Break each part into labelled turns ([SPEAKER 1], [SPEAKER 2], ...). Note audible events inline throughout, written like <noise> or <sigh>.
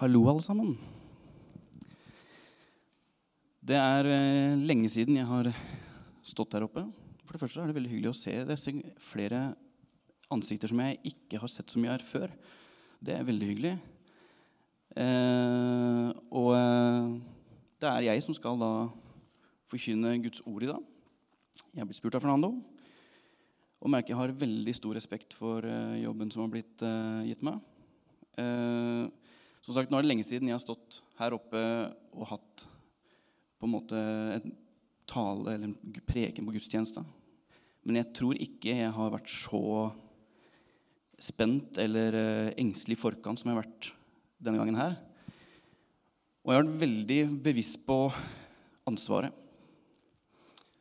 [SPEAKER 1] Hallo, alle sammen. Det er eh, lenge siden jeg har stått her oppe. For det første er det veldig hyggelig å se disse flere ansikter som jeg ikke har sett så mye her før. Det er veldig hyggelig. Eh, og eh, det er jeg som skal da forkynne Guds ord i dag. Jeg har blitt spurt av Fernando. Og merker jeg har veldig stor respekt for eh, jobben som har blitt gitt meg. Eh, som sagt, Nå er det lenge siden jeg har stått her oppe og hatt på en måte en tale eller en preken på gudstjeneste. Men jeg tror ikke jeg har vært så spent eller eh, engstelig i forkant som jeg har vært denne gangen her. Og jeg har vært veldig bevisst på ansvaret.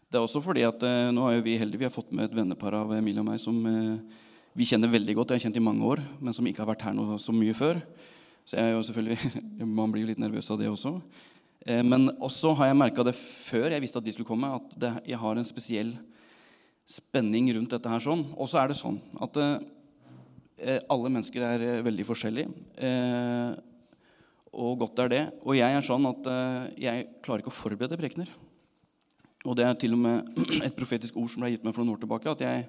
[SPEAKER 1] Det er også fordi at eh, nå er jo vi heldige. Vi har fått med et vennepar av Emilie og meg som eh, vi kjenner veldig godt. Jeg har kjent i mange år, men som ikke har vært her noe så mye før. Så jeg er jo selvfølgelig, <laughs> Man blir jo litt nervøs av det også. Eh, men også har jeg merka det før jeg visste at de skulle komme, at det, jeg har en spesiell spenning rundt dette her. sånn. Og så er det sånn at eh, alle mennesker er eh, veldig forskjellige. Eh, og godt er det. Og jeg er sånn at eh, jeg klarer ikke å forberede prekener. Og det er til og med <clears throat> et profetisk ord som ble gitt meg for noen år tilbake, at jeg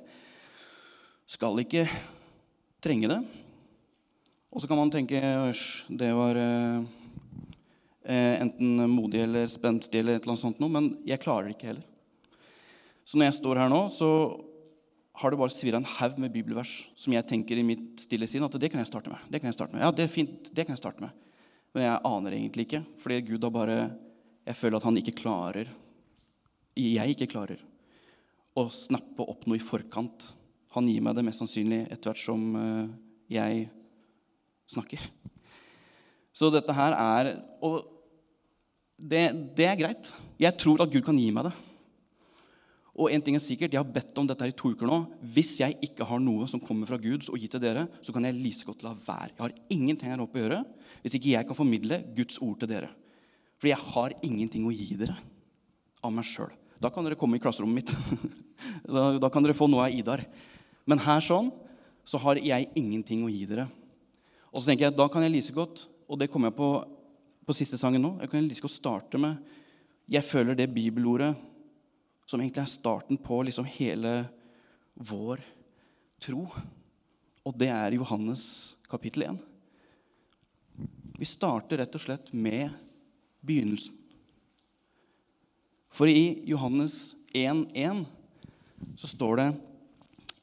[SPEAKER 1] skal ikke trenge det. Og så kan man tenke Øsj, det var eh, eh, enten modig eller spenstig eller et eller annet sånt noe, men jeg klarer det ikke heller. Så når jeg står her nå, så har det bare svirra en haug med bibelvers som jeg tenker i mitt stille sinn at det kan jeg starte med. Det kan jeg starte med. Ja, det er fint. Det kan jeg starte med. Men jeg aner egentlig ikke, fordi Gud har bare Jeg føler at han ikke klarer Jeg ikke klarer å snappe opp noe i forkant. Han gir meg det mest sannsynlig etter hvert som eh, jeg snakker. Så dette her er Og det, det, er greit. Jeg tror at Gud kan gi meg det. Og en ting er sikkert, Jeg har bedt om dette her i to uker nå. Hvis jeg ikke har noe som kommer fra Gud og gir til dere, så kan jeg like godt la være. Jeg har ingenting her oppe å gjøre hvis ikke jeg kan formidle Guds ord til dere. For jeg har ingenting å gi dere av meg sjøl. Da kan dere komme i klasserommet mitt. <laughs> da, da kan dere få noe av Idar. Men her sånn så har jeg ingenting å gi dere. Og så tenker jeg, Da kan jeg like godt, og det kommer jeg på på siste sangen nå, jeg kan like godt starte med Jeg føler det bibelordet som egentlig er starten på liksom hele vår tro. Og det er Johannes kapittel 1. Vi starter rett og slett med begynnelsen. For i Johannes 1,1 så står det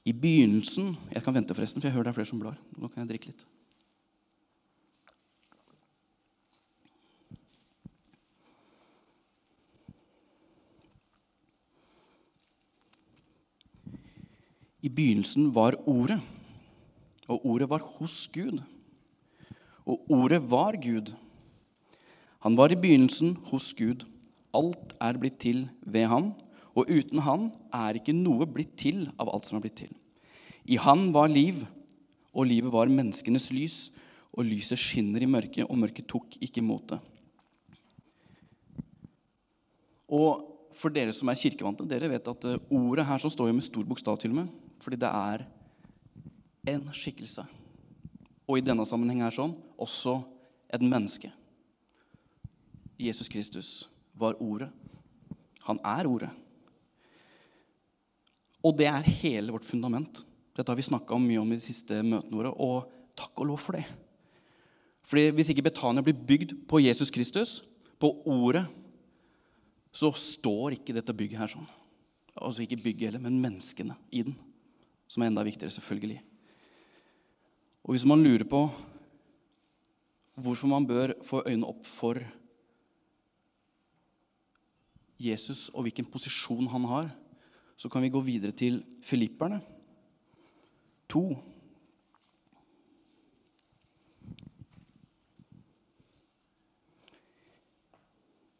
[SPEAKER 1] i begynnelsen Jeg kan vente, forresten, for jeg hører det er flere som blar. Nå kan jeg drikke litt. I begynnelsen var Ordet, og Ordet var hos Gud. Og Ordet var Gud. Han var i begynnelsen hos Gud. Alt er blitt til ved Han, og uten Han er ikke noe blitt til av alt som er blitt til. I Han var liv, og livet var menneskenes lys, og lyset skinner i mørket, og mørket tok ikke imot det. Og for dere som er kirkevante, dere vet at ordet her som står med stor bokstav til og med fordi det er en skikkelse. Og i denne sammenheng er sånn også et menneske. Jesus Kristus var Ordet. Han er Ordet. Og det er hele vårt fundament. Dette har vi snakka mye om i de siste møtene våre, og takk og lov for det. Fordi Hvis ikke Betania blir bygd på Jesus Kristus, på Ordet, så står ikke dette bygget her sånn. Altså ikke bygget heller, men menneskene i den som er enda viktigere, selvfølgelig. Og hvis man lurer på hvorfor man bør få øynene opp for Jesus og hvilken posisjon han har, så kan vi gå videre til filipperne 2.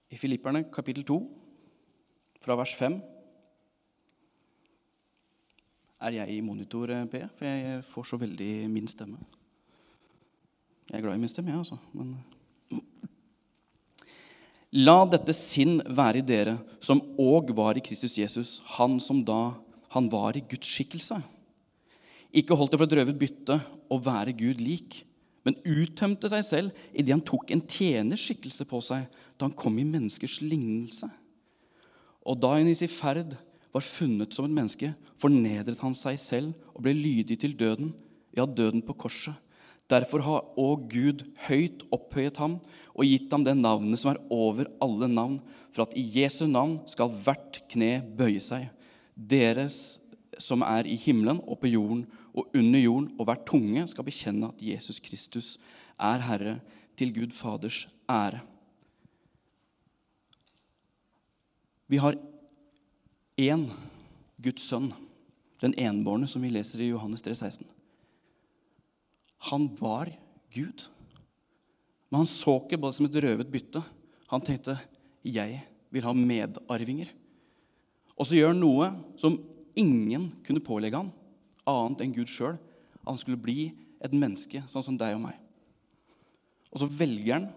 [SPEAKER 1] I Filipperne kapittel 2, fra vers 5 er jeg i monitor, P? For jeg får så veldig min stemme. Jeg er glad i min stemme, jeg, altså. Men. La dette sinn være i dere, som òg var i Kristus Jesus, han som da han var i Guds skikkelse. Ikke holdt det for et røvet bytte å være Gud lik, men uttømte seg selv idet han tok en tjeners skikkelse på seg da han kom i menneskers lignelse. Og da han i sin ferd var funnet som et menneske, fornedret han seg selv og ble lydig til døden, ja, døden på korset. Derfor har òg Gud høyt opphøyet ham og gitt ham det navnet som er over alle navn, for at i Jesu navn skal hvert kne bøye seg. Deres som er i himmelen og på jorden og under jorden, og hver tunge skal bekjenne at Jesus Kristus er Herre, til Gud Faders ære. Vi har én Guds sønn, den enbårne som vi leser i Johannes 3, 16. Han var Gud. Men han så ikke bare som et røvet bytte. Han tenkte 'jeg vil ha medarvinger'. Og så gjør han noe som ingen kunne pålegge han, annet enn Gud sjøl. Han skulle bli et menneske sånn som deg og meg. Og så velger han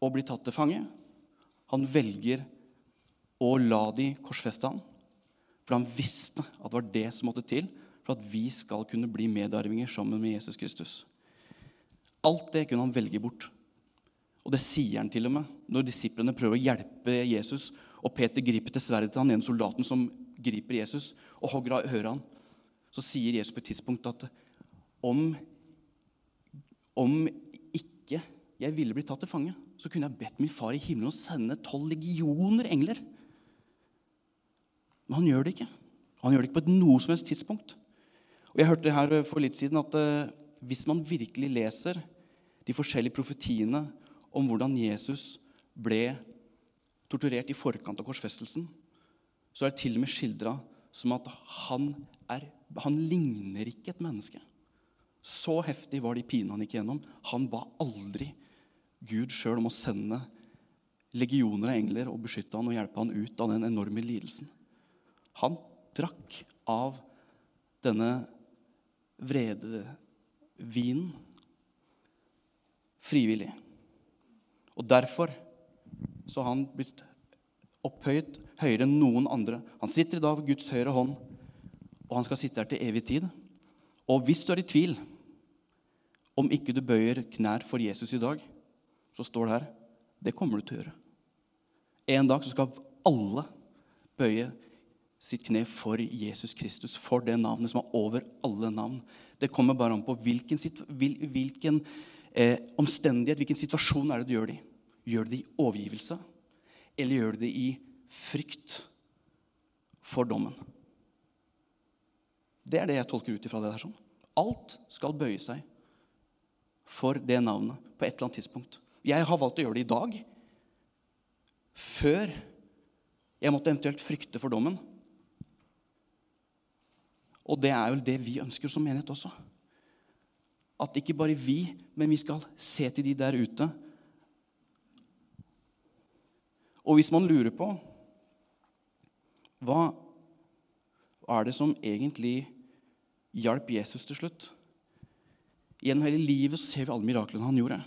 [SPEAKER 1] å bli tatt til fange. Han velger å la de korsfeste han. for han visste at det var det som måtte til for at vi skal kunne bli medarvinger sammen med Jesus Kristus. Alt det kunne han velge bort. Og det sier han til og med når disiplene prøver å hjelpe Jesus, og Peter griper til sverdet til han ene soldaten som griper Jesus, og hogger av øret han. Så sier Jesus på et tidspunkt at om, om ikke jeg ville blitt tatt til fange, så kunne jeg bedt min far i himmelen å sende tolv legioner engler. Men han gjør det ikke. Han gjør det ikke på et noe som helst tidspunkt. Og Jeg hørte her for litt siden at eh, hvis man virkelig leser de forskjellige profetiene om hvordan Jesus ble torturert i forkant av korsfestelsen, så er det til og med skildra som at han, er, han ligner ikke et menneske. Så heftig var de pinene han gikk gjennom. Han ba aldri Gud sjøl om å sende legioner av engler og beskytte han og hjelpe han ut av den enorme lidelsen. Han drakk av denne vredevinen frivillig. Og derfor så har han blitt opphøyet høyere enn noen andre. Han sitter i dag ved Guds høyre hånd, og han skal sitte her til evig tid. Og hvis du er i tvil om ikke du bøyer knær for Jesus i dag, så står det her det kommer du til å gjøre. En dag så skal alle bøye sitt kne for Jesus Kristus, for det navnet som er over alle navn. Det kommer bare an på hvilken, hvilken eh, omstendighet, hvilken situasjon er det du gjør det i. Gjør du det i overgivelse, eller gjør du det i frykt for dommen? Det er det jeg tolker ut ifra det der. sånn. Alt skal bøye seg for det navnet på et eller annet tidspunkt. Jeg har valgt å gjøre det i dag, før jeg måtte eventuelt frykte for dommen. Og det er jo det vi ønsker som menighet også. At ikke bare vi, men vi skal se til de der ute. Og hvis man lurer på hva er det som egentlig hjalp Jesus til slutt? Gjennom hele livet ser vi alle miraklene han gjorde.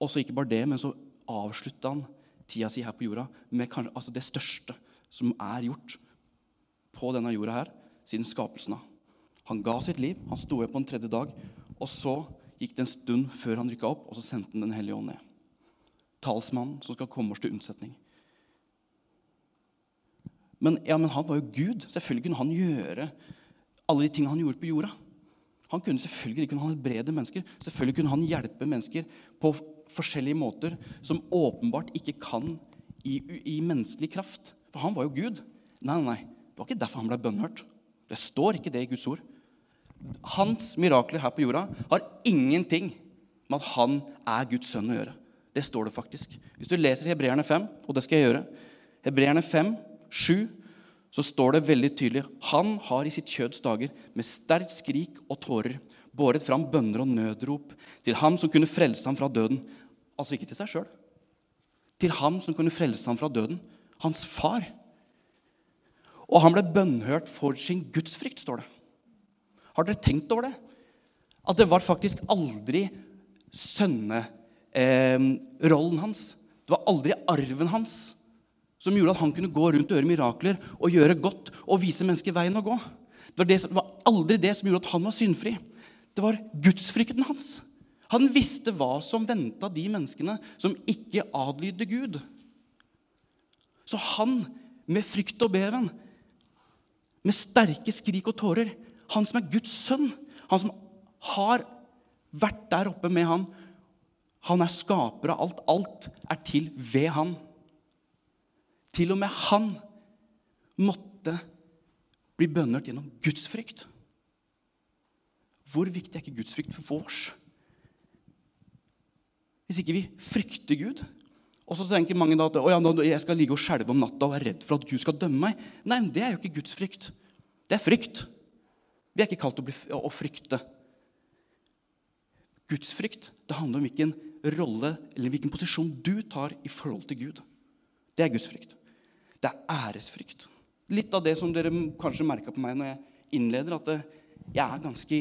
[SPEAKER 1] Og så ikke bare det, men så avslutta han tida si her på jorda med kanskje, altså det største som er gjort på denne jorda her siden skapelsen av. Han ga sitt liv, han sto opp på en tredje dag, og så gikk det en stund før han rykka opp, og så sendte han Den hellige ånd ned. Talsmannen som skal komme oss til unnsetning. Men, ja, men han var jo Gud. Selvfølgelig kunne han gjøre alle de tingene han gjorde på jorda. Han kunne Selvfølgelig kunne han helbrede mennesker. Selvfølgelig kunne han hjelpe mennesker på forskjellige måter som åpenbart ikke kan i, i menneskelig kraft. For han var jo Gud. Nei, nei, nei. Det var ikke derfor han ble bønnhørt. Det står ikke det i Guds ord. Hans mirakler her på jorda har ingenting med at han er Guds sønn å gjøre. Det står det faktisk. Hvis du leser Hebreerne 5, og det skal jeg gjøre Hebreerne 5, 7, så står det veldig tydelig Han har i sitt kjøds dager med sterkt skrik og tårer båret fram bønner og nødrop til ham som kunne frelse ham fra døden. Altså ikke til seg sjøl. Til ham som kunne frelse ham fra døden. Hans far. Og han ble bønnhørt for sin gudsfrykt, står det. Har dere tenkt over det? At det var faktisk aldri sønnerollen eh, hans. Det var aldri arven hans som gjorde at han kunne gå rundt og gjøre mirakler og gjøre godt og vise mennesker veien å gå. Det var, det, det var aldri det som gjorde at han var syndfri. Det var gudsfrykten hans. Han visste hva som venta de menneskene som ikke adlydde Gud. Så han, med frykt og beven, med sterke skrik og tårer, han som er Guds sønn, han som har vært der oppe med han, han er skaper av alt. Alt er til ved han. Til og med han måtte bli bønnert gjennom gudsfrykt. Hvor viktig er ikke gudsfrykt for vårs? Hvis ikke vi frykter Gud Og så tenker mange da at ja, jeg skal ligge og skjelve om natta og være redd for at Gud skal dømme meg. Nei, men det er jo ikke Guds frykt. Det er frykt. Vi er ikke kalt bli, å frykte. Guds frykt det handler om hvilken rolle eller hvilken posisjon du tar i forhold til Gud. Det er Guds frykt. Det er æresfrykt. Litt av det som dere kanskje merka på meg når jeg innleder, at jeg er ganske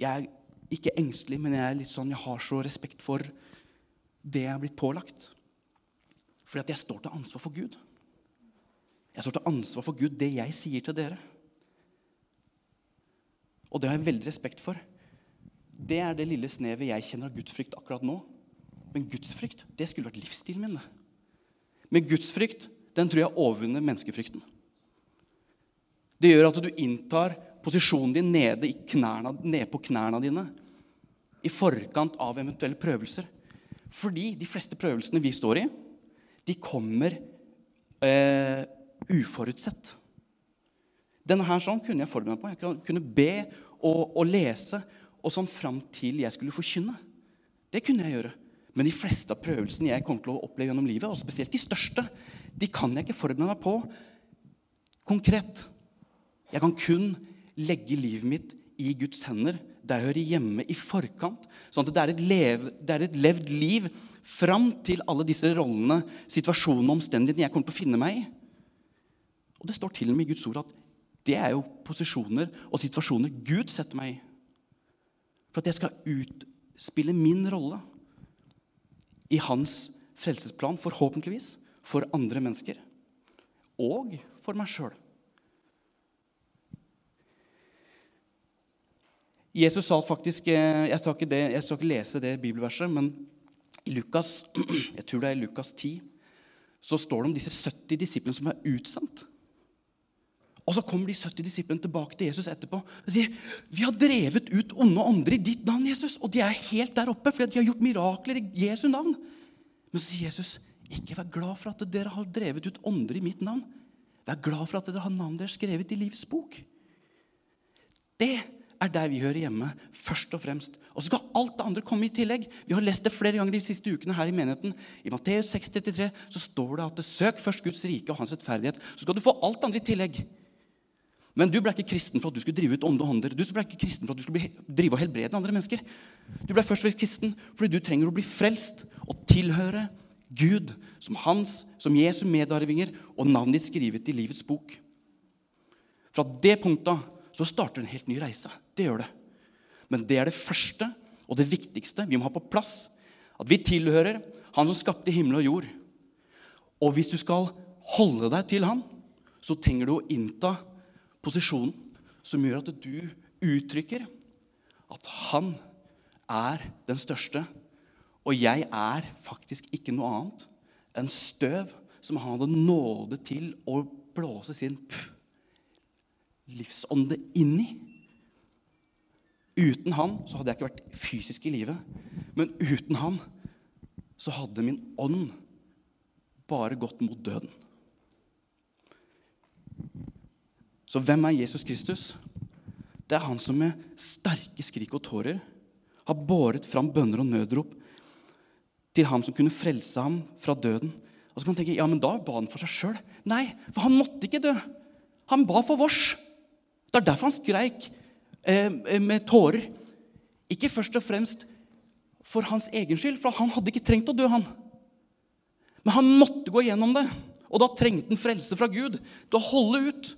[SPEAKER 1] Jeg er ikke engstelig, men jeg er litt sånn, jeg har så respekt for det jeg er blitt pålagt. Fordi at jeg står til ansvar for Gud. Jeg står til ansvar for Gud, det jeg sier til dere. Og det har jeg veldig respekt for. Det er det lille snevet jeg kjenner av gudsfrykt akkurat nå. Men gudsfrykt det skulle vært livsstilen min. Men gudsfrykt den tror jeg overvinner menneskefrykten. Det gjør at du inntar posisjonen din nede, knærne, nede på knærne dine i forkant av eventuelle prøvelser. Fordi de fleste prøvelsene vi står i, de kommer eh, uforutsett. Denne her sånn kunne jeg forberede meg på. Jeg kunne be og, og lese og sånn fram til jeg skulle forkynne. Det kunne jeg gjøre. Men de fleste av prøvelsene jeg kommer til å oppleve gjennom livet, og spesielt de største, de kan jeg ikke forberede meg på konkret. Jeg kan kun legge livet mitt i Guds hender der jeg hører hjemme i forkant. Sånn at det er et, lev, det er et levd liv fram til alle disse rollene, situasjonene og omstendighetene jeg kommer til å finne meg i. Og det står til og med i Guds ord at det er jo posisjoner og situasjoner Gud setter meg i. For at jeg skal utspille min rolle i hans frelsesplan, forhåpentligvis, for andre mennesker. Og for meg sjøl. Jesus sa faktisk eh, Jeg skal ikke, ikke lese det bibelverset, men i Lukas, <clears throat> jeg tror det er i Lukas 10 så står det om disse 70 disiplene som er utsendt. Og Så kommer de 70 disiplene tilbake til Jesus etterpå og sier vi har drevet ut onde ånder i ditt navn, Jesus, og de er helt der oppe fordi de har gjort mirakler i Jesu navn. Men så sier Jesus, ikke vær glad for at dere har drevet ut ånder i mitt navn. Vær glad for at dere har navnet deres skrevet i livets bok. Det er der vi hører hjemme, først og fremst. Og så skal alt det andre komme i tillegg. Vi har lest det flere ganger de siste ukene her i menigheten. I Matteus 6,33 så står det at søk først Guds rike og hans rettferdighet, så skal du få alt det andre i tillegg. Men du ble ikke kristen for at du skulle drive ut ånde og hånder. Du ble ikke kristen for at du skulle drive og helbrede andre mennesker. Du ble først og fremst kristen fordi du trenger å bli frelst og tilhøre Gud som hans, som Jesu medarvinger, og navnet ditt skrevet i livets bok. Fra det punktet så starter en helt ny reise. Det gjør det. Men det er det første og det viktigste vi må ha på plass. At vi tilhører Han som skapte himmel og jord. Og hvis du skal holde deg til Han, så trenger du å innta posisjonen som gjør at du uttrykker at Han er den største, og jeg er faktisk ikke noe annet enn støv som han hadde nåde til å blåse sin livsånde inn i. Uten han så hadde jeg ikke vært fysisk i live. Men uten han så hadde min ånd bare gått mot døden. Så hvem er Jesus Kristus? Det er han som med sterke skrik og tårer har båret fram bønner og nødrop til ham som kunne frelse ham fra døden. Og så kan man tenke ja, men da ba han for seg sjøl. Nei, for han måtte ikke dø. Han ba for vårs. Det er derfor han skreik med tårer. Ikke først og fremst for hans egen skyld, for han hadde ikke trengt å dø, han. Men han måtte gå gjennom det, og da trengte han frelse fra Gud til å holde ut.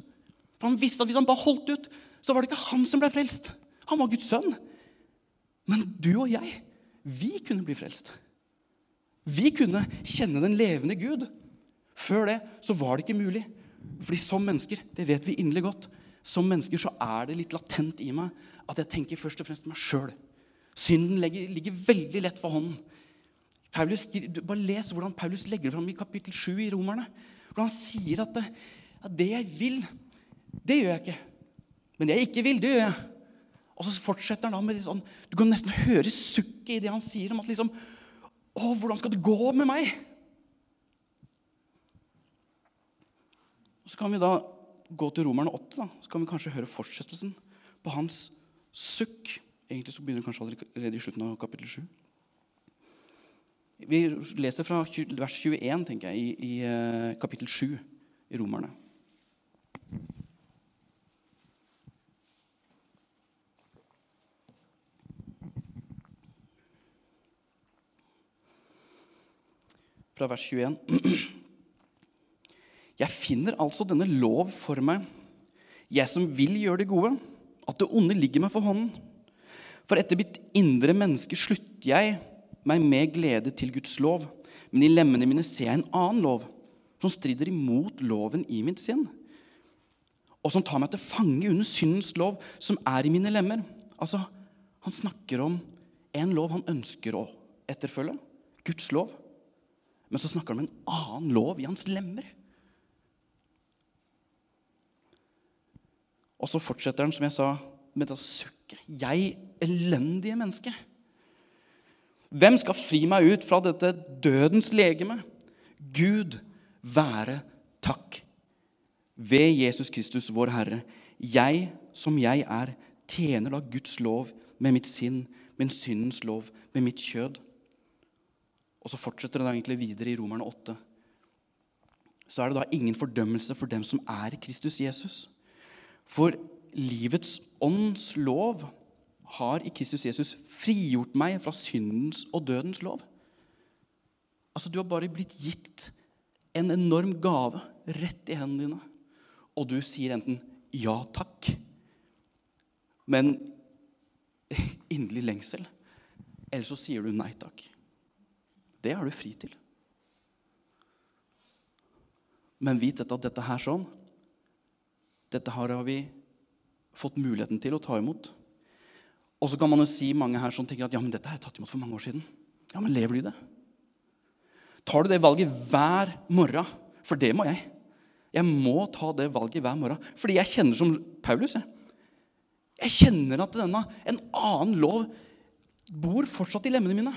[SPEAKER 1] For han visste at hvis han bare holdt ut, så var det ikke han som ble frelst. Han var Guds sønn. Men du og jeg, vi kunne bli frelst. Vi kunne kjenne den levende Gud. Før det så var det ikke mulig. Fordi som mennesker, det vet vi inderlig godt, som mennesker så er det litt latent i meg at jeg tenker først og fremst meg sjøl. Synden ligger, ligger, veldig lett for hånden. Paulus, bare Les hvordan Paulus legger det fram i kapittel 7 i Romerne. Hvor han sier at det, at det jeg vil, det gjør jeg ikke. Men det jeg ikke vil, det gjør jeg. Og så fortsetter han da med sånn, Du kan nesten høre sukket i det han sier om at liksom Å, hvordan skal det gå med meg? Og Så kan vi da gå til Romerne 8, da. så kan vi kanskje høre fortsettelsen på hans sukk. Egentlig så begynner det kanskje allerede i slutten av kapittel 7. Vi leser fra vers 21 tenker jeg, i, i eh, kapittel 7 i Romerne. Fra vers 21. <clears throat> Jeg finner altså denne lov for meg, jeg som vil gjøre det gode, at det onde ligger meg for hånden. For etter mitt indre menneske slutter jeg meg med glede til Guds lov. Men i lemmene mine ser jeg en annen lov, som strider imot loven i mitt sinn. Og som tar meg til fange under syndens lov, som er i mine lemmer. Altså, Han snakker om en lov han ønsker å etterfølge, Guds lov. Men så snakker han om en annen lov i hans lemmer. Og så fortsetter han, som jeg sa, med å sukke. Jeg, elendige menneske. Hvem skal fri meg ut fra dette dødens legeme? Gud være takk. Ved Jesus Kristus, vår Herre. Jeg som jeg er, tjener da Guds lov med mitt sinn, min syndens lov med mitt kjød. Og så fortsetter det da egentlig videre i Romerne 8. Så er det da ingen fordømmelse for dem som er Kristus Jesus. For livets ånds lov har i Kristus Jesus frigjort meg fra syndens og dødens lov. Altså, Du har bare blitt gitt en enorm gave rett i hendene dine, og du sier enten ja takk, men <laughs> inderlig lengsel, eller så sier du nei takk. Det har du fri til. Men vit at dette her sånn dette har vi fått muligheten til å ta imot. Og så kan man jo si mange her som tenker at ja, men dette har jeg tatt imot for mange år siden. Ja, men lever du i det? Tar du det valget hver morgen? For det må jeg. Jeg må ta det valget hver morgen. Fordi jeg kjenner som Paulus. Jeg, jeg kjenner at denne, en annen lov bor fortsatt i lemmene mine.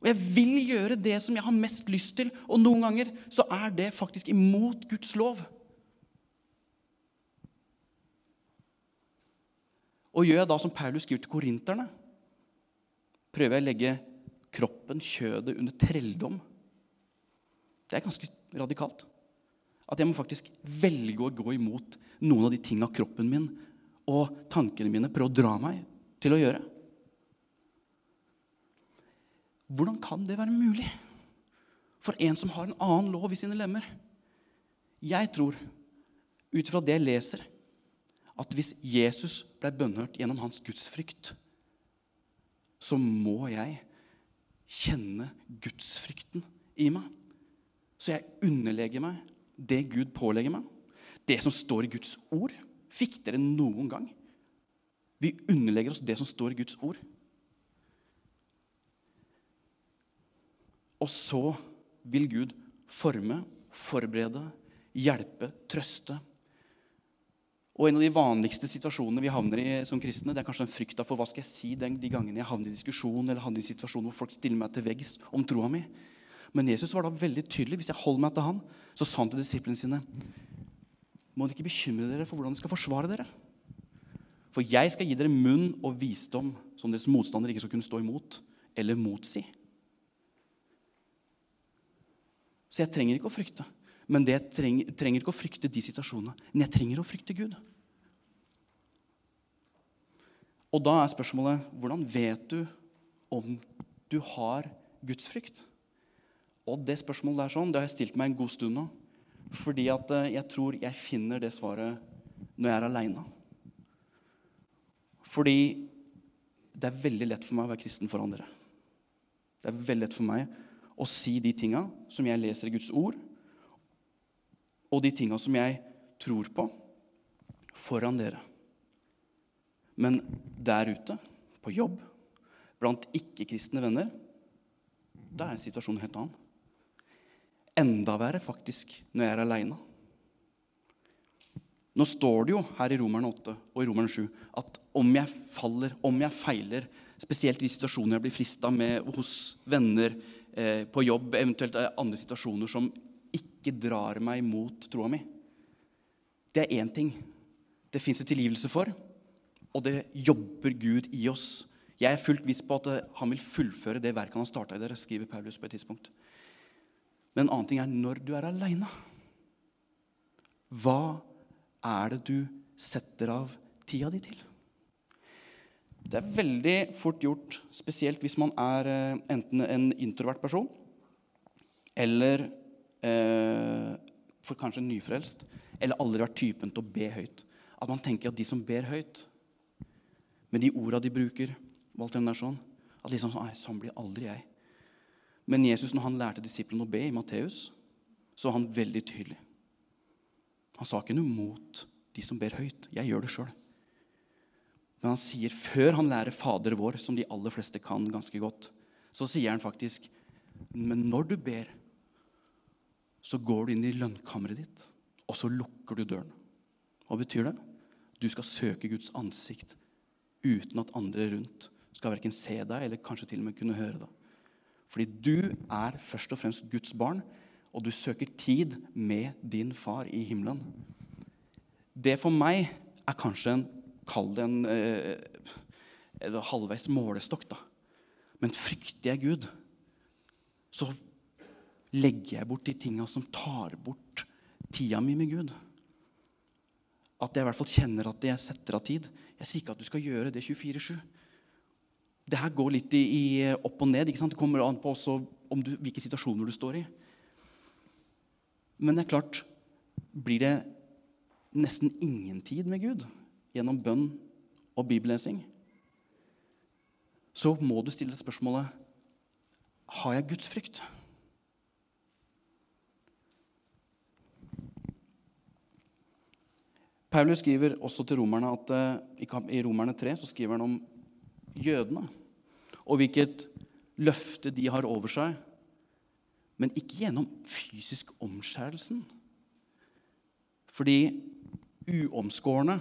[SPEAKER 1] Og jeg vil gjøre det som jeg har mest lyst til, og noen ganger så er det faktisk imot Guds lov. Og gjør jeg da som Paulus skriver til korinterne? Prøver jeg å legge kroppen, kjødet, under trelldom? Det er ganske radikalt. At jeg må faktisk velge å gå imot noen av de tinga kroppen min og tankene mine prøver å dra meg til å gjøre. Hvordan kan det være mulig for en som har en annen lov i sine lemmer? Jeg tror, ut fra det jeg leser, at hvis Jesus ble bønnhørt gjennom hans gudsfrykt, så må jeg kjenne gudsfrykten i meg. Så jeg underlegger meg det Gud pålegger meg, det som står i Guds ord. Fikk dere noen gang? Vi underlegger oss det som står i Guds ord. Og så vil Gud forme, forberede, hjelpe, trøste, og En av de vanligste situasjonene vi havner i som kristne, det er kanskje en frykt for hva skal jeg si den, de gangene jeg havner i diskusjon eller havner i situasjoner hvor folk stiller meg til veggs om troa mi. Men Jesus var da veldig tydelig. Hvis jeg holder meg til han, så sa han til disiplene sine må dere ikke bekymre dere for hvordan dere skal forsvare dere. For jeg skal gi dere munn og visdom som deres motstandere ikke skal kunne stå imot eller motsi. Så jeg trenger ikke å frykte. Men det trenger, trenger ikke å frykte de situasjonene. Men jeg trenger å frykte Gud. Og da er spørsmålet hvordan vet du om du har gudsfrykt? Og det spørsmålet der sånn, det har jeg stilt meg en god stund nå. Fordi at eh, jeg tror jeg finner det svaret når jeg er aleine. Fordi det er veldig lett for meg å være kristen for andre. Det er veldig lett for meg å si de tinga som jeg leser i Guds ord, og de tinga som jeg tror på, foran dere. Men der ute, på jobb, blant ikke-kristne venner, da er situasjonen helt annen. Enda verre faktisk når jeg er aleine. Nå står det jo her i Romerne 8 og i Romerne 7 at om jeg faller, om jeg feiler, spesielt i de situasjonene jeg blir frista med hos venner, eh, på jobb, eventuelt andre situasjoner som ikke drar meg mot troa mi Det er én ting. Det fins en tilgivelse for, og det jobber Gud i oss. Jeg er fullt viss på at han vil fullføre det verket han har starta i dere, skriver Paulus på et tidspunkt. Men en annen ting er når du er aleine. Hva er det du setter av tida di til? Det er veldig fort gjort, spesielt hvis man er eh, enten en introvert person eller for kanskje nyfrelst, eller aldri vært typen til å be høyt. At man tenker at de som ber høyt, med de orda de bruker, sånn, at liksom, sånn blir aldri jeg. Men Jesus, når han lærte disiplene å be i Matteus, så var han veldig tydelig. Han sa ikke noe mot de som ber høyt. Jeg gjør det sjøl. Men han sier, før han lærer Fader vår, som de aller fleste kan ganske godt, så sier han faktisk Men når du ber, så går du inn i lønnkammeret ditt, og så lukker du døren. Hva betyr det? Du skal søke Guds ansikt uten at andre rundt skal verken se deg eller kanskje til og med kunne høre deg. Fordi du er først og fremst Guds barn, og du søker tid med din far i himmelen. Det for meg er kanskje en Kall det en eh, halvveis målestokk, da. Men frykter jeg Gud, så legger jeg bort de tinga som tar bort tida mi med Gud. At jeg i hvert fall kjenner at jeg setter av tid. Jeg sier ikke at du skal gjøre det 24-7. Det her går litt i, i opp og ned. Det kommer an på også du, hvilke situasjoner du står i. Men det er klart Blir det nesten ingen tid med Gud gjennom bønn og bibellesing, så må du stille spørsmålet har jeg Guds frykt. Paulus skriver også til romerne at eh, i Romerne 3 så skriver han om jødene og hvilket løfte de har over seg men ikke gjennom fysisk omskjærelsen. Fordi uomskårne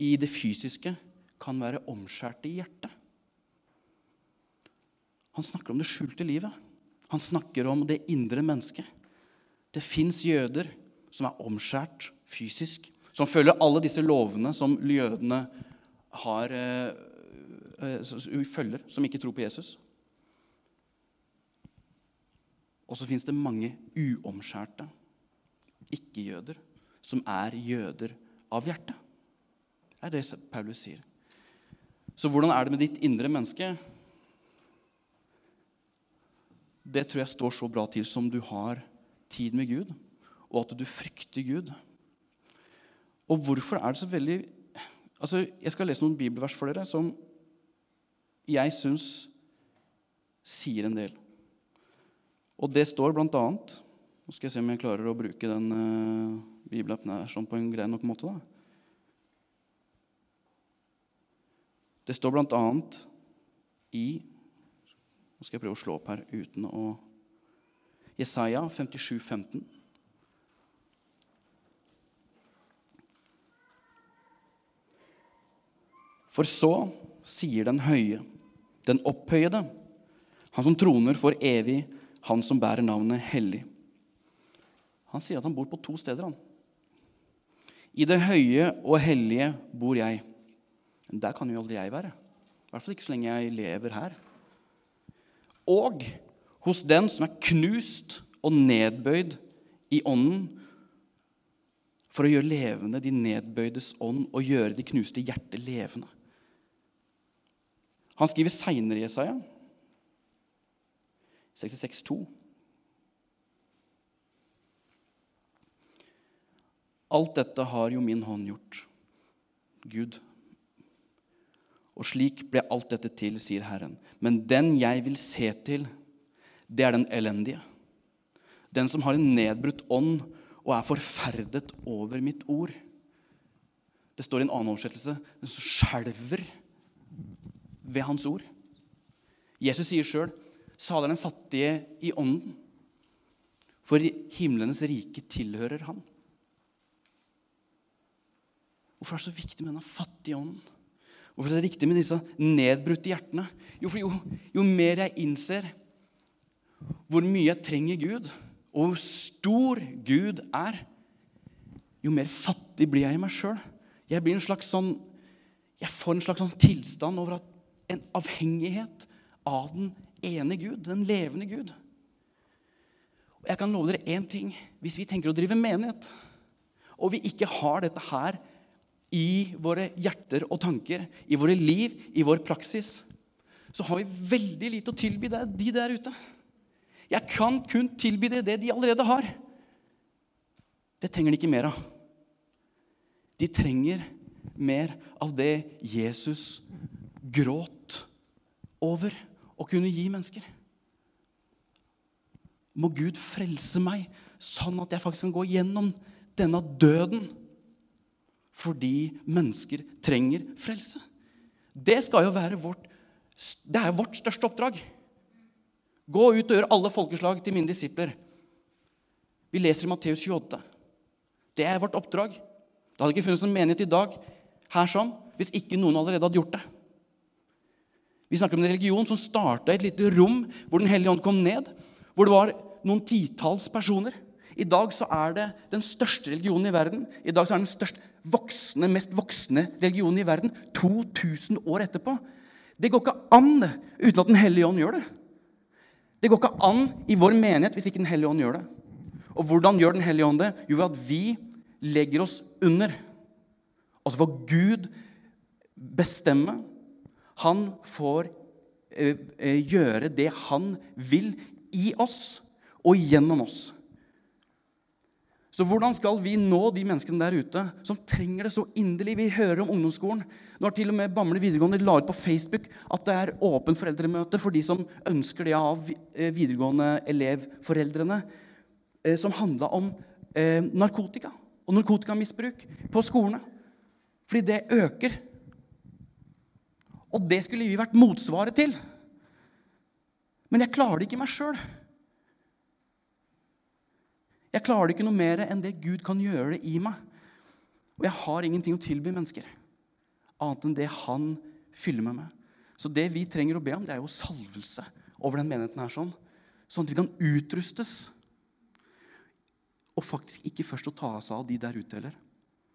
[SPEAKER 1] i det fysiske kan være omskjærte i hjertet. Han snakker om det skjulte livet. Han snakker om det indre mennesket. Det fins jøder som er omskjært fysisk, som følger alle disse lovene som jødene har, uh, uh, følger, som ikke tror på Jesus. Og så fins det mange uomskjærte ikke-jøder som er jøder av hjerte. Det er det Paulus sier. Så hvordan er det med ditt indre menneske? Det tror jeg står så bra til som du har tid med Gud, og at du frykter Gud. Og hvorfor er det så veldig Altså, Jeg skal lese noen bibelvers for dere som jeg syns sier en del. Og det står blant annet Nå skal jeg se om jeg klarer å bruke den uh, bibelappen her sånn på en grei nok måte. da. Det står blant annet i Nå skal jeg prøve å slå opp her uten å Jesaja 57, 15. For så sier den høye, den opphøyede, han som troner for evig han som bærer navnet Hellig. Han sier at han bor på to steder. han. I det høye og hellige bor jeg. Der kan jo aldri jeg være. I hvert fall ikke så lenge jeg lever her. Og hos den som er knust og nedbøyd i ånden, for å gjøre levende de nedbøydes ånd og gjøre de knuste hjertet levende. Han skriver seinere i Jesaja 66,2. Alt dette har jo min hånd gjort, Gud. Og slik ble alt dette til, sier Herren. Men den jeg vil se til, det er den elendige. Den som har en nedbrutt ånd og er forferdet over mitt ord. Det står i en annen oversettelse den som skjelver ved hans ord. Jesus sier sjøl, 'Salig er den fattige i ånden', for himlenes rike tilhører han. Hvorfor er det så viktig med denne fattige ånden? Hvorfor er det riktig med disse nedbrutte hjertene? Jo, for jo, jo mer jeg innser hvor mye jeg trenger Gud, og hvor stor Gud er, jo mer fattig blir jeg i meg sjøl. Jeg blir en slags sånn, jeg får en slags sånn tilstand over at en avhengighet av den ene Gud, den levende Gud. Og jeg kan love dere én ting. Hvis vi tenker å drive menighet, og vi ikke har dette her i våre hjerter og tanker, i våre liv, i vår praksis, så har vi veldig lite å tilby de der ute. Jeg kan kun tilby det det de allerede har. Det trenger de ikke mer av. De trenger mer av det Jesus gråt over å kunne gi mennesker. Må Gud frelse meg sånn at jeg faktisk kan gå gjennom denne døden fordi mennesker trenger frelse. Det skal jo være vårt, det er vårt største oppdrag. Gå ut og gjør alle folkeslag til mine disipler. Vi leser i Matteus 28. Det er vårt oppdrag. Det hadde ikke funnes en menighet i dag her sånn, hvis ikke noen allerede hadde gjort det. Vi snakker om en religion som starta i et lite rom hvor Den hellige ånd kom ned. Hvor det var noen titalls personer. I dag så er det den største religionen i verden. I dag så er det den største voksne, mest voksne religionen i verden. 2000 år etterpå. Det går ikke an uten at Den hellige ånd gjør det. Det går ikke an i vår menighet hvis ikke Den hellige ånd gjør det. Og hvordan gjør Den hellige ånd det? Jo, ved at vi legger oss under. Og så får Gud bestemme. Han får eh, eh, gjøre det han vil i oss og gjennom oss. Så hvordan skal vi nå de menneskene der ute som trenger det så inderlig? Vi hører om ungdomsskolen. Nå har til og med Bamble videregående la ut på Facebook at det er åpen foreldremøte for de som ønsker det av eh, videregående elevforeldrene, som handla om narkotika og narkotikamisbruk på skolene. Fordi det øker. Og det skulle vi vært motsvaret til. Men jeg klarer det ikke meg sjøl. Jeg klarer det ikke noe mer enn det Gud kan gjøre det i meg. Og jeg har ingenting å tilby mennesker annet enn det han fyller meg med. Så det vi trenger å be om, det er jo salvelse over den menigheten her, sånn, sånn at vi kan utrustes. Og faktisk ikke først å ta oss av de der ute heller,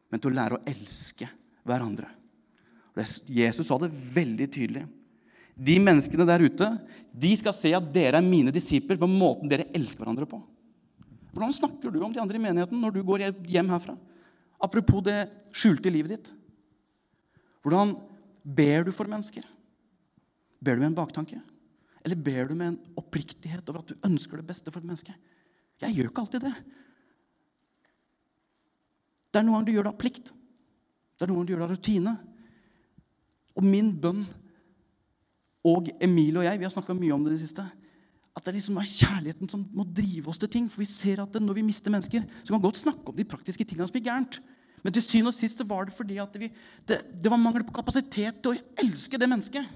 [SPEAKER 1] men til å lære å elske hverandre. Jesus sa det veldig tydelig. De menneskene der ute de skal se at dere er mine disipler på måten dere elsker hverandre på. Hvordan snakker du om de andre i menigheten når du går hjem herfra? Apropos det skjulte livet ditt. Hvordan ber du for mennesker? Ber du med en baktanke? Eller ber du med en oppriktighet over at du ønsker det beste for et menneske? Jeg gjør ikke alltid det. Det er noen ganger du gjør det av plikt. Det er noen ganger du gjør det av rutine. Og min bønn og Emilie og jeg vi har snakka mye om det i det siste at det liksom er kjærligheten som må drive oss til ting. For vi ser at når vi mister mennesker, så kan vi godt snakke om de praktiske tingene som blir gærent. Men til syvende og sist var det fordi vi, det, det, var mangel på kapasitet til å elske det mennesket.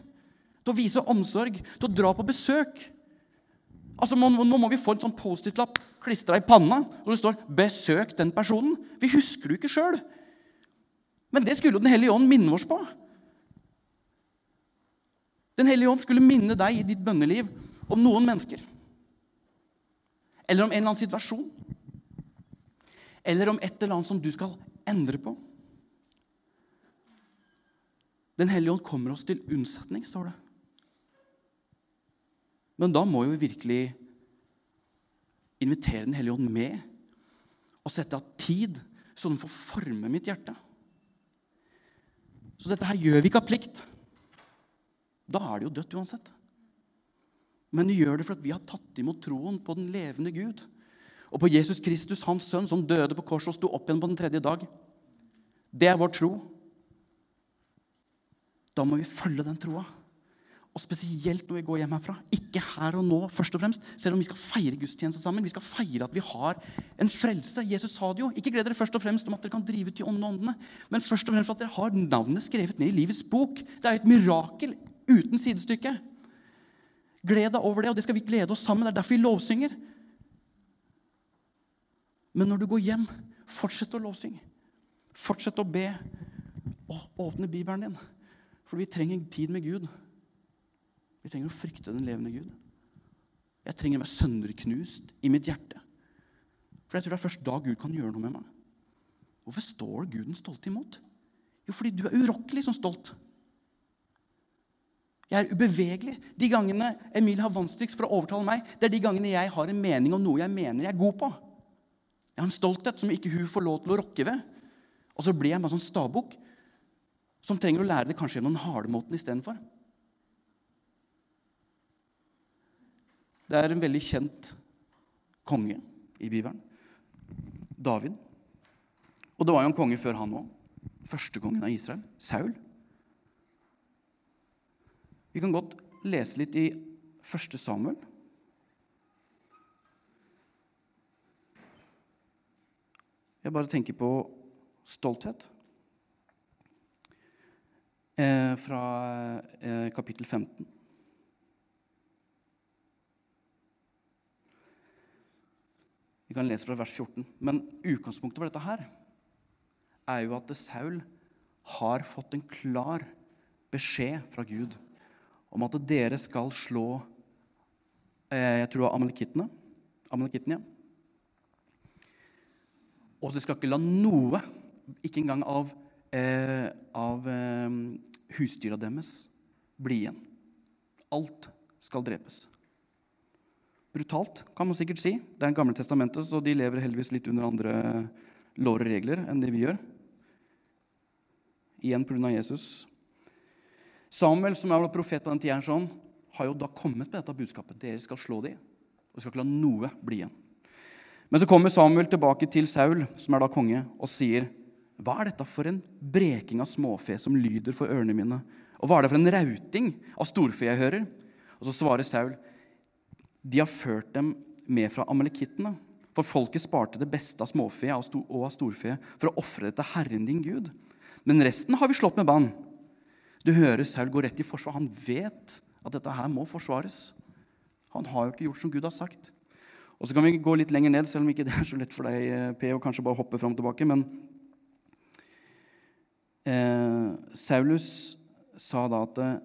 [SPEAKER 1] Til å vise omsorg, til å dra på besøk. Altså, Nå, nå må vi få en sånn Post-It-lapp klistra i panna hvor det står 'Besøk den personen'. Vi husker det ikke sjøl. Men det skulle jo Den hellige ånd minne oss på. Den hellige ånd skulle minne deg i ditt bønneliv om noen mennesker. Eller om en eller annen situasjon. Eller om et eller annet som du skal endre på. Den hellige ånd kommer oss til unnsetning, står det. Men da må vi virkelig invitere Den hellige ånd med og sette av tid, så den får forme mitt hjerte. Så dette her gjør vi ikke av plikt. Da er det jo dødt uansett. Men vi gjør det fordi vi har tatt imot troen på den levende Gud. Og på Jesus Kristus, hans sønn, som døde på korset og sto opp igjen på den tredje dag. Det er vår tro. Da må vi følge den troa.
[SPEAKER 2] Og spesielt når vi går hjem herfra. Ikke her og nå, først og fremst. Selv om vi skal feire gudstjeneste sammen. Vi skal feire at vi har en frelse. Jesus sa det jo. Ikke gled dere først og fremst om at dere kan drive ut de ånde åndene, men først og fremst for at dere har navnet skrevet ned i livets bok. Det er jo et mirakel uten sidestykke. Gled deg over det, og det skal vi glede oss sammen. Det er derfor vi lovsynger. Men når du går hjem, fortsett å lovsynge. Fortsett å be. Og åpne Bibelen din. For vi trenger tid med Gud. Vi trenger å frykte den levende Gud. Jeg trenger å være sønderknust i mitt hjerte. For jeg tror det er først da Gud kan gjøre noe med meg. Hvorfor står Gud den stolte imot? Jo, fordi du er urokkelig som stolt. Jeg er ubevegelig. De gangene Emil har vanskeligst for å overtale meg, det er de gangene jeg har en mening om noe jeg mener jeg er god på. Jeg har en stolthet som ikke hun får lov til å rokke ved. Og så blir jeg bare sånn stabukk som trenger å lære det kanskje gjennom den harde måten istedenfor. Det er en veldig kjent konge i Bibelen. David. Og det var jo en konge før han òg. Første kongen av Israel. Saul. Vi kan godt lese litt i første Samuel. Jeg bare tenker på stolthet. Eh, fra eh, kapittel 15. Vi kan lese fra vers 14. Men utgangspunktet for dette her er jo at Saul har fått en klar beskjed fra Gud om at dere skal slå eh, jeg tror det var amalekittene. Amalekittene, ja. Og dere skal ikke la noe, ikke engang av, eh, av eh, husdyra deres, bli igjen. Alt skal drepes. Brutalt, kan man sikkert si. Det er Det Gamle testamentet, så de lever heldigvis litt under andre lover og regler enn det vi gjør. Igjen pga. Jesus. Samuel, som er profet på den tida, sånn, har jo da kommet med dette budskapet. Dere skal slå dem, og skal ikke la noe bli igjen. Men så kommer Samuel tilbake til Saul, som er da konge, og sier, 'Hva er dette for en breking av småfe som lyder for ørene mine?' 'Og hva er det for en rauting av storfe jeg hører?' Og så svarer Saul, de har ført dem med fra amalekittene. For folket sparte det beste av småfe og av storfe for å ofre det til Herren din Gud. Men resten har vi slått med bann. Du hører Saul gå rett i forsvar. Han vet at dette her må forsvares. Han har jo ikke gjort som Gud har sagt. Og Så kan vi gå litt lenger ned, selv om ikke det er så lett for deg, eh, P, å kanskje bare hoppe fram og tilbake. Men eh, Saulus sa da at eh,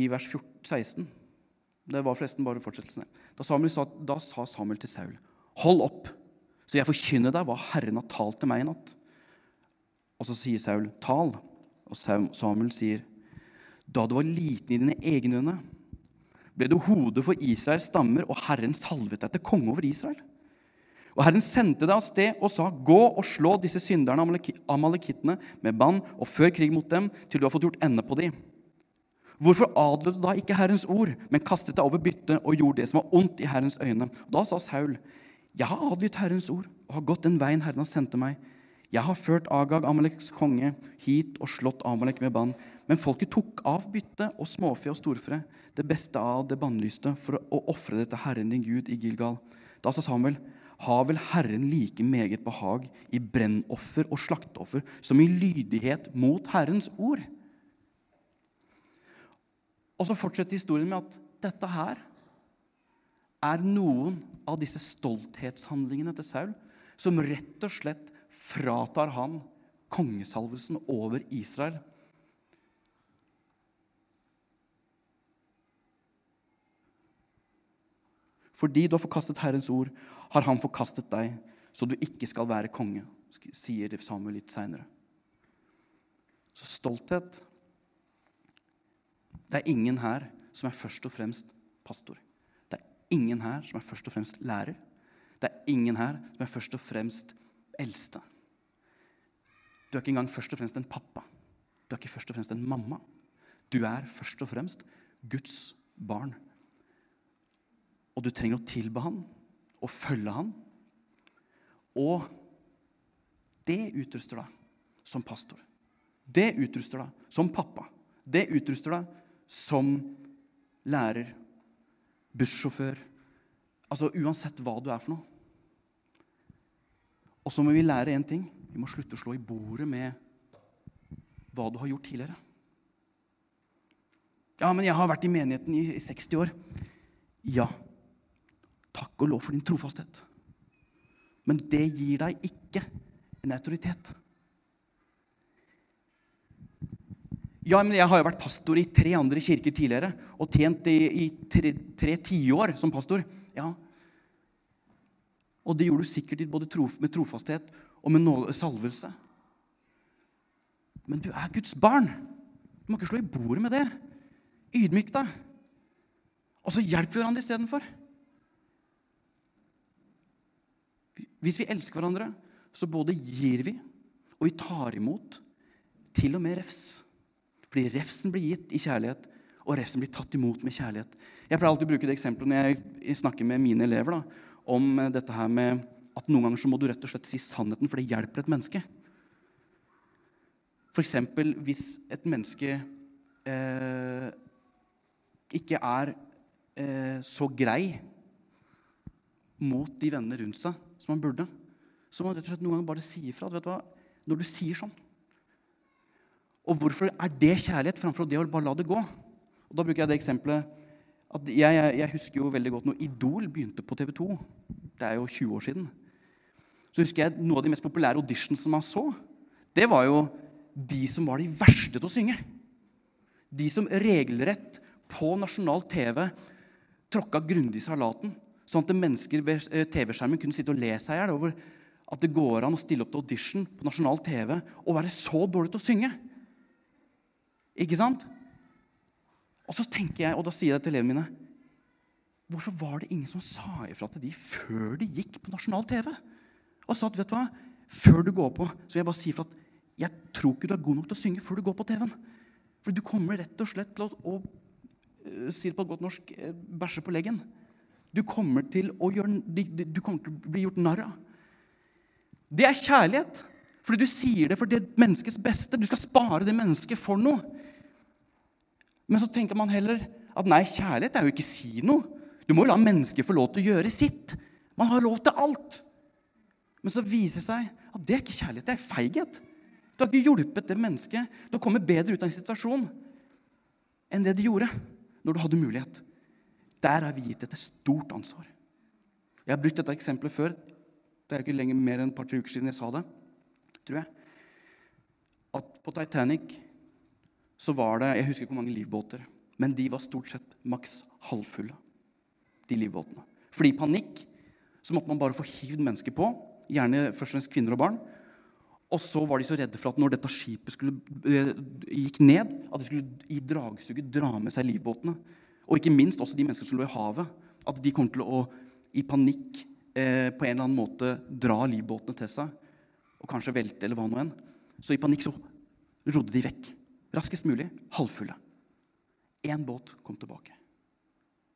[SPEAKER 2] i vers 14, 16. Det var forresten bare fortsettelsen. Da, sa, da sa Samuel til Saul.: Hold opp, så jeg forkynner deg hva Herren har talt til meg i natt. Og så sier Saul, tal. Og Samuel sier, da du var liten i dine egne øyne, ble du hodet for Israels stammer, og Herren salvet deg til konge over Israel. Og Herren sendte deg av sted og sa, gå og slå disse synderne amalekittene med bann og før krig mot dem, til du har fått gjort ende på dem. Hvorfor adlet du da ikke Herrens ord, men kastet deg over byttet og gjorde det som var ondt i Herrens øyne? Og da sa Saul, jeg har adlydt Herrens ord og har gått den veien Herren har sendt meg. Jeg har ført Agag, Amaleks konge, hit og slått Amalek med bann. Men folket tok av byttet og småfe og storfe, det beste av det bannlyste, for å ofre det til Herren din Gud i Gilgal. Da sa Samuel, har vel Herren like meget behag i brennoffer og slakteoffer som i lydighet mot Herrens ord? Og så fortsetter historien med at dette her er noen av disse stolthetshandlingene til Saul som rett og slett fratar han kongesalvelsen over Israel. Fordi du har forkastet Herrens ord, har han forkastet deg, så du ikke skal være konge, sier Samuel litt seinere. Så stolthet det er ingen her som er først og fremst pastor. Det er ingen her som er først og fremst lærer. Det er ingen her som er først og fremst eldste. Du er ikke engang først og fremst en pappa. Du er ikke først og fremst en mamma. Du er først og fremst Guds barn. Og du trenger å tilbe han og følge han. Og det utruster deg som pastor. Det utruster deg som pappa Det utruster deg som lærer, bussjåfør Altså uansett hva du er for noe. Og så må vi lære én ting. Vi må slutte å slå i bordet med hva du har gjort tidligere. Ja, men jeg har vært i menigheten i 60 år. Ja, takk og lov for din trofasthet. Men det gir deg ikke en autoritet. Ja, men jeg har jo vært pastor i tre andre kirker tidligere og tjent i, i tre, tre tiår som pastor. Ja. Og det gjorde du sikkert både med trofasthet og med salvelse. Men du er Guds barn. Du må ikke slå i bordet med det. Ydmyk deg. Og så hjelper vi hverandre istedenfor. Hvis vi elsker hverandre, så både gir vi, og vi tar imot, til og med refs. Fordi refsen blir gitt i kjærlighet, og refsen blir tatt imot med kjærlighet. Jeg pleier alltid å bruke det eksempelet når jeg snakker med mine elever da, om dette her med at noen ganger så må du rett og slett si sannheten, for det hjelper et menneske. F.eks. hvis et menneske eh, ikke er eh, så grei mot de vennene rundt seg som han burde, så må han rett og slett noen ganger bare si ifra. Vet du hva? Når du sier sånn. Og hvorfor er det kjærlighet framfor det å bare la det gå? Og Da bruker jeg det eksempelet jeg, jeg, jeg husker jo veldig godt når Idol begynte på TV 2. Det er jo 20 år siden. Så husker jeg Noe av de mest populære auditionene man så, det var jo de som var de verste til å synge. De som regelrett på nasjonal TV tråkka grundig i salaten. Sånn at mennesker ved eh, TV-skjermen kunne sitte og le seg i hjel over at det går an å stille opp til audition på nasjonal TV og være så dårlig til å synge. Ikke sant? Og så tenker jeg, og da sier jeg til elevene mine Hvorfor var det ingen som sa ifra til de før de gikk på nasjonal TV? Og sa at vet du hva, før du går på, så vil jeg bare si ifra at jeg tror ikke du er god nok til å synge før du går på TV-en. For du kommer rett og slett til å, eh, si det på et godt norsk eh, bæsje på leggen. Du kommer til å, gjøre, du kommer til å bli gjort narr av. Det er kjærlighet. Fordi du sier det for det menneskets beste. Du skal spare det mennesket for noe. Men så tenker man heller at nei, kjærlighet er jo ikke si noe. Du må jo la mennesket få lov til å gjøre sitt. Man har lov til alt. Men så viser det seg at det er ikke kjærlighet, det er feighet. Du har ikke hjulpet det mennesket til å komme bedre ut av en situasjon enn det de gjorde når du hadde mulighet. Der har vi gitt et stort ansvar. Jeg har brukt dette eksempelet før. Det er ikke lenger mer enn et par-tre uker siden jeg sa det. tror jeg. At på Titanic så var det Jeg husker ikke hvor mange livbåter. Men de var stort sett maks halvfulle, de livbåtene. Fordi i panikk så måtte man bare få hivd mennesker på. Gjerne først og fremst kvinner og barn. Og så var de så redde for at når dette skipet skulle, eh, gikk ned, at de skulle i dragsuget dra med seg livbåtene. Og ikke minst også de menneskene som lå i havet. At de kom til å i panikk eh, på en eller annen måte dra livbåtene til seg. Og kanskje velte, eller hva nå enn. Så i panikk så rodde de vekk. Raskest mulig. Halvfulle. Én båt kom tilbake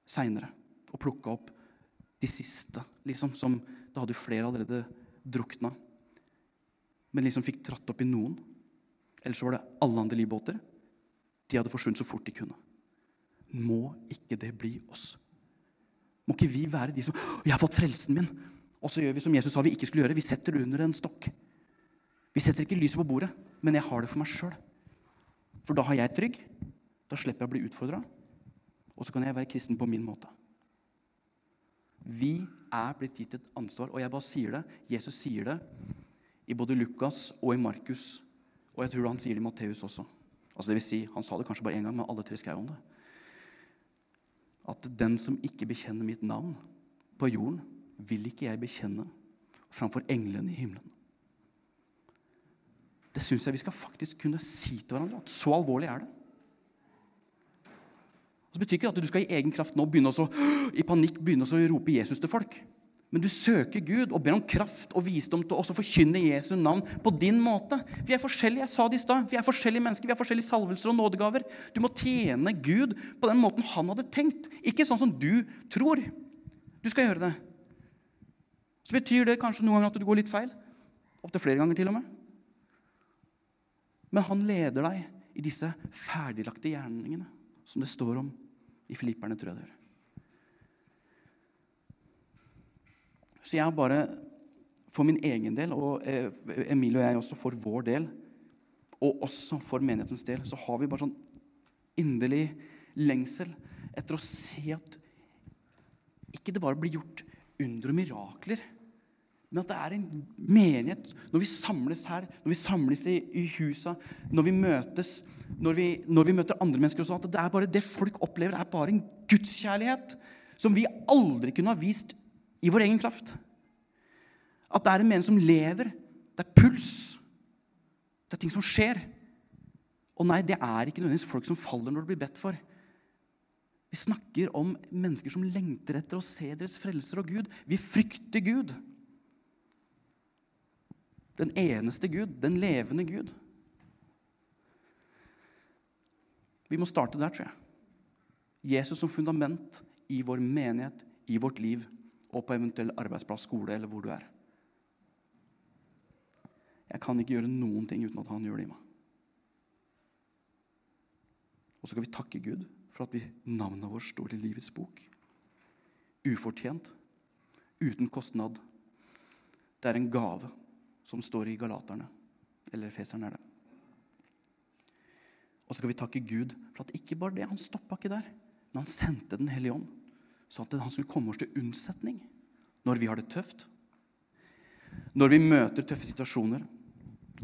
[SPEAKER 2] seinere og plukka opp de siste, liksom, som Da hadde jo flere allerede drukna men liksom fikk tratt opp i noen. Ellers var det alle andre livbåter. De hadde forsvunnet så fort de kunne. Må ikke det bli oss? Må ikke vi være de som 'Jeg har fått frelsen min.' Og så gjør vi som Jesus sa vi ikke skulle gjøre. Vi setter det under en stokk. Vi setter ikke lyset på bordet, men jeg har det for meg sjøl. For da har jeg trygg. Da slipper jeg å bli utfordra. Og så kan jeg være kristen på min måte. Vi er blitt gitt et ansvar, og jeg bare sier det. Jesus sier det i både Lukas og i Markus. Og jeg tror han sier det i Matteus også. Altså det vil si, Han sa det kanskje bare én gang, men alle tre skrev om det. At den som ikke bekjenner mitt navn på jorden, vil ikke jeg bekjenne framfor englene i himmelen. Det syns jeg vi skal faktisk kunne si til hverandre. at Så alvorlig er det. Det betyr ikke at du skal i egen kraft nå begynne å, i panikk begynne å rope Jesus til folk. Men du søker Gud og ber om kraft og visdom til å forkynne Jesu navn på din måte. Vi er forskjellige. jeg sa det i sted. Vi er forskjellige mennesker, vi har forskjellige salvelser og nådegaver. Du må tjene Gud på den måten han hadde tenkt, ikke sånn som du tror. Du skal gjøre det. Så betyr det kanskje noen ganger at du går litt feil. Opptil flere ganger til og med. Men han leder deg i disse ferdiglagte gjerningene som det står om i Filipperne, tror jeg det gjør. Så jeg har bare for min egen del, og Emil Emilie og jeg også for vår del, og også for menighetens del, så har vi bare sånn inderlig lengsel etter å se at ikke det bare blir gjort under og mirakler, men at det er en menighet når vi samles her, når vi samles i, i husa, når vi møtes, når vi, når vi møter andre mennesker. Også, at det er bare det folk opplever, er bare en gudskjærlighet som vi aldri kunne ha vist i vår egen kraft. At det er en menighet som lever. Det er puls. Det er ting som skjer. Og nei, det er ikke nødvendigvis folk som faller når det blir bedt for. Vi snakker om mennesker som lengter etter å se deres frelser og Gud. Vi frykter Gud. Den eneste Gud, den levende Gud. Vi må starte der, tror jeg. Jesus som fundament i vår menighet, i vårt liv og på eventuell arbeidsplass, skole eller hvor du er. Jeg kan ikke gjøre noen ting uten at han gjør det i meg. Og så skal vi takke Gud for at vi, navnet vårt står i livets bok. Ufortjent, uten kostnad. Det er en gave som står i Galaterne. Eller Feseren er det. Og så skal vi takke Gud for at ikke bare det, han stoppa ikke der, men han sendte Den hellige ånd, sånn at han skulle komme oss til unnsetning når vi har det tøft. Når vi møter tøffe situasjoner,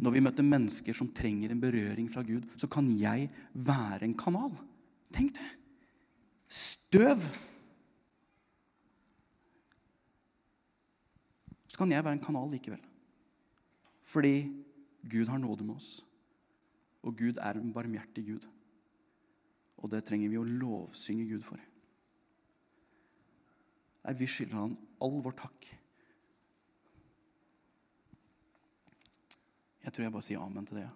[SPEAKER 2] når vi møter mennesker som trenger en berøring fra Gud, så kan jeg være en kanal. Tenk det! Støv. Så kan jeg være en kanal likevel. Fordi Gud har nåde med oss. Og Gud er en barmhjertig Gud. Og det trenger vi å lovsynge Gud for. Nei, vi skylder han all vår takk. Jeg tror jeg bare sier amen til det.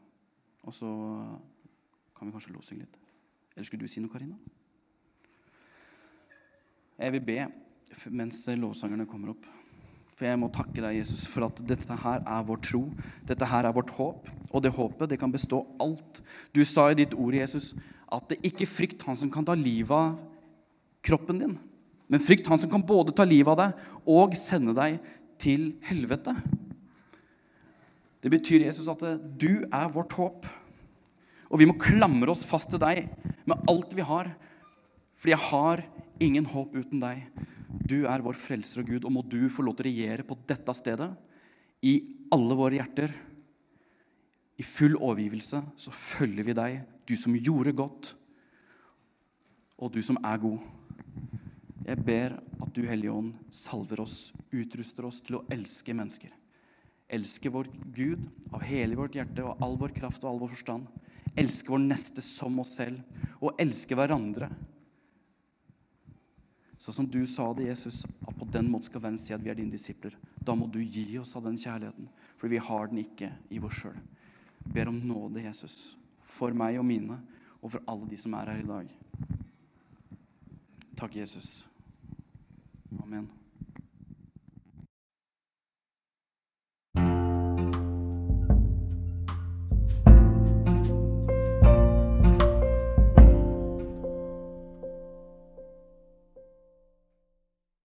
[SPEAKER 2] Og så kan vi kanskje lovsynge litt. Eller skulle du si noe, Karina? Jeg vil be mens lovsangerne kommer opp. For jeg må takke deg, Jesus, for at dette her er vår tro. Dette her er vårt håp. Og det håpet, det kan bestå alt. Du sa i ditt ord, Jesus, at det ikke frykt han som kan ta livet av kroppen din, men frykt han som kan både ta livet av deg og sende deg til helvete. Det betyr, Jesus, at du er vårt håp. Og vi må klamre oss fast til deg med alt vi har. For jeg har ingen håp uten deg. Du er vår frelser og Gud, og må du få lov til å regjere på dette stedet. I alle våre hjerter. I full overgivelse så følger vi deg, du som gjorde godt, og du som er god. Jeg ber at du, Hellige Ånd, salver oss, utruster oss til å elske mennesker. Elske vår Gud av hele vårt hjerte og all vår kraft og all vår forstand. Elske vår neste som oss selv, og elske hverandre Sånn som du sa det, Jesus, at på den måten skal verden si at vi er dine disipler. Da må du gi oss av den kjærligheten, for vi har den ikke i oss sjøl. Ber om nåde, Jesus, for meg og mine, og for alle de som er her i dag. Takk, Jesus. Amen.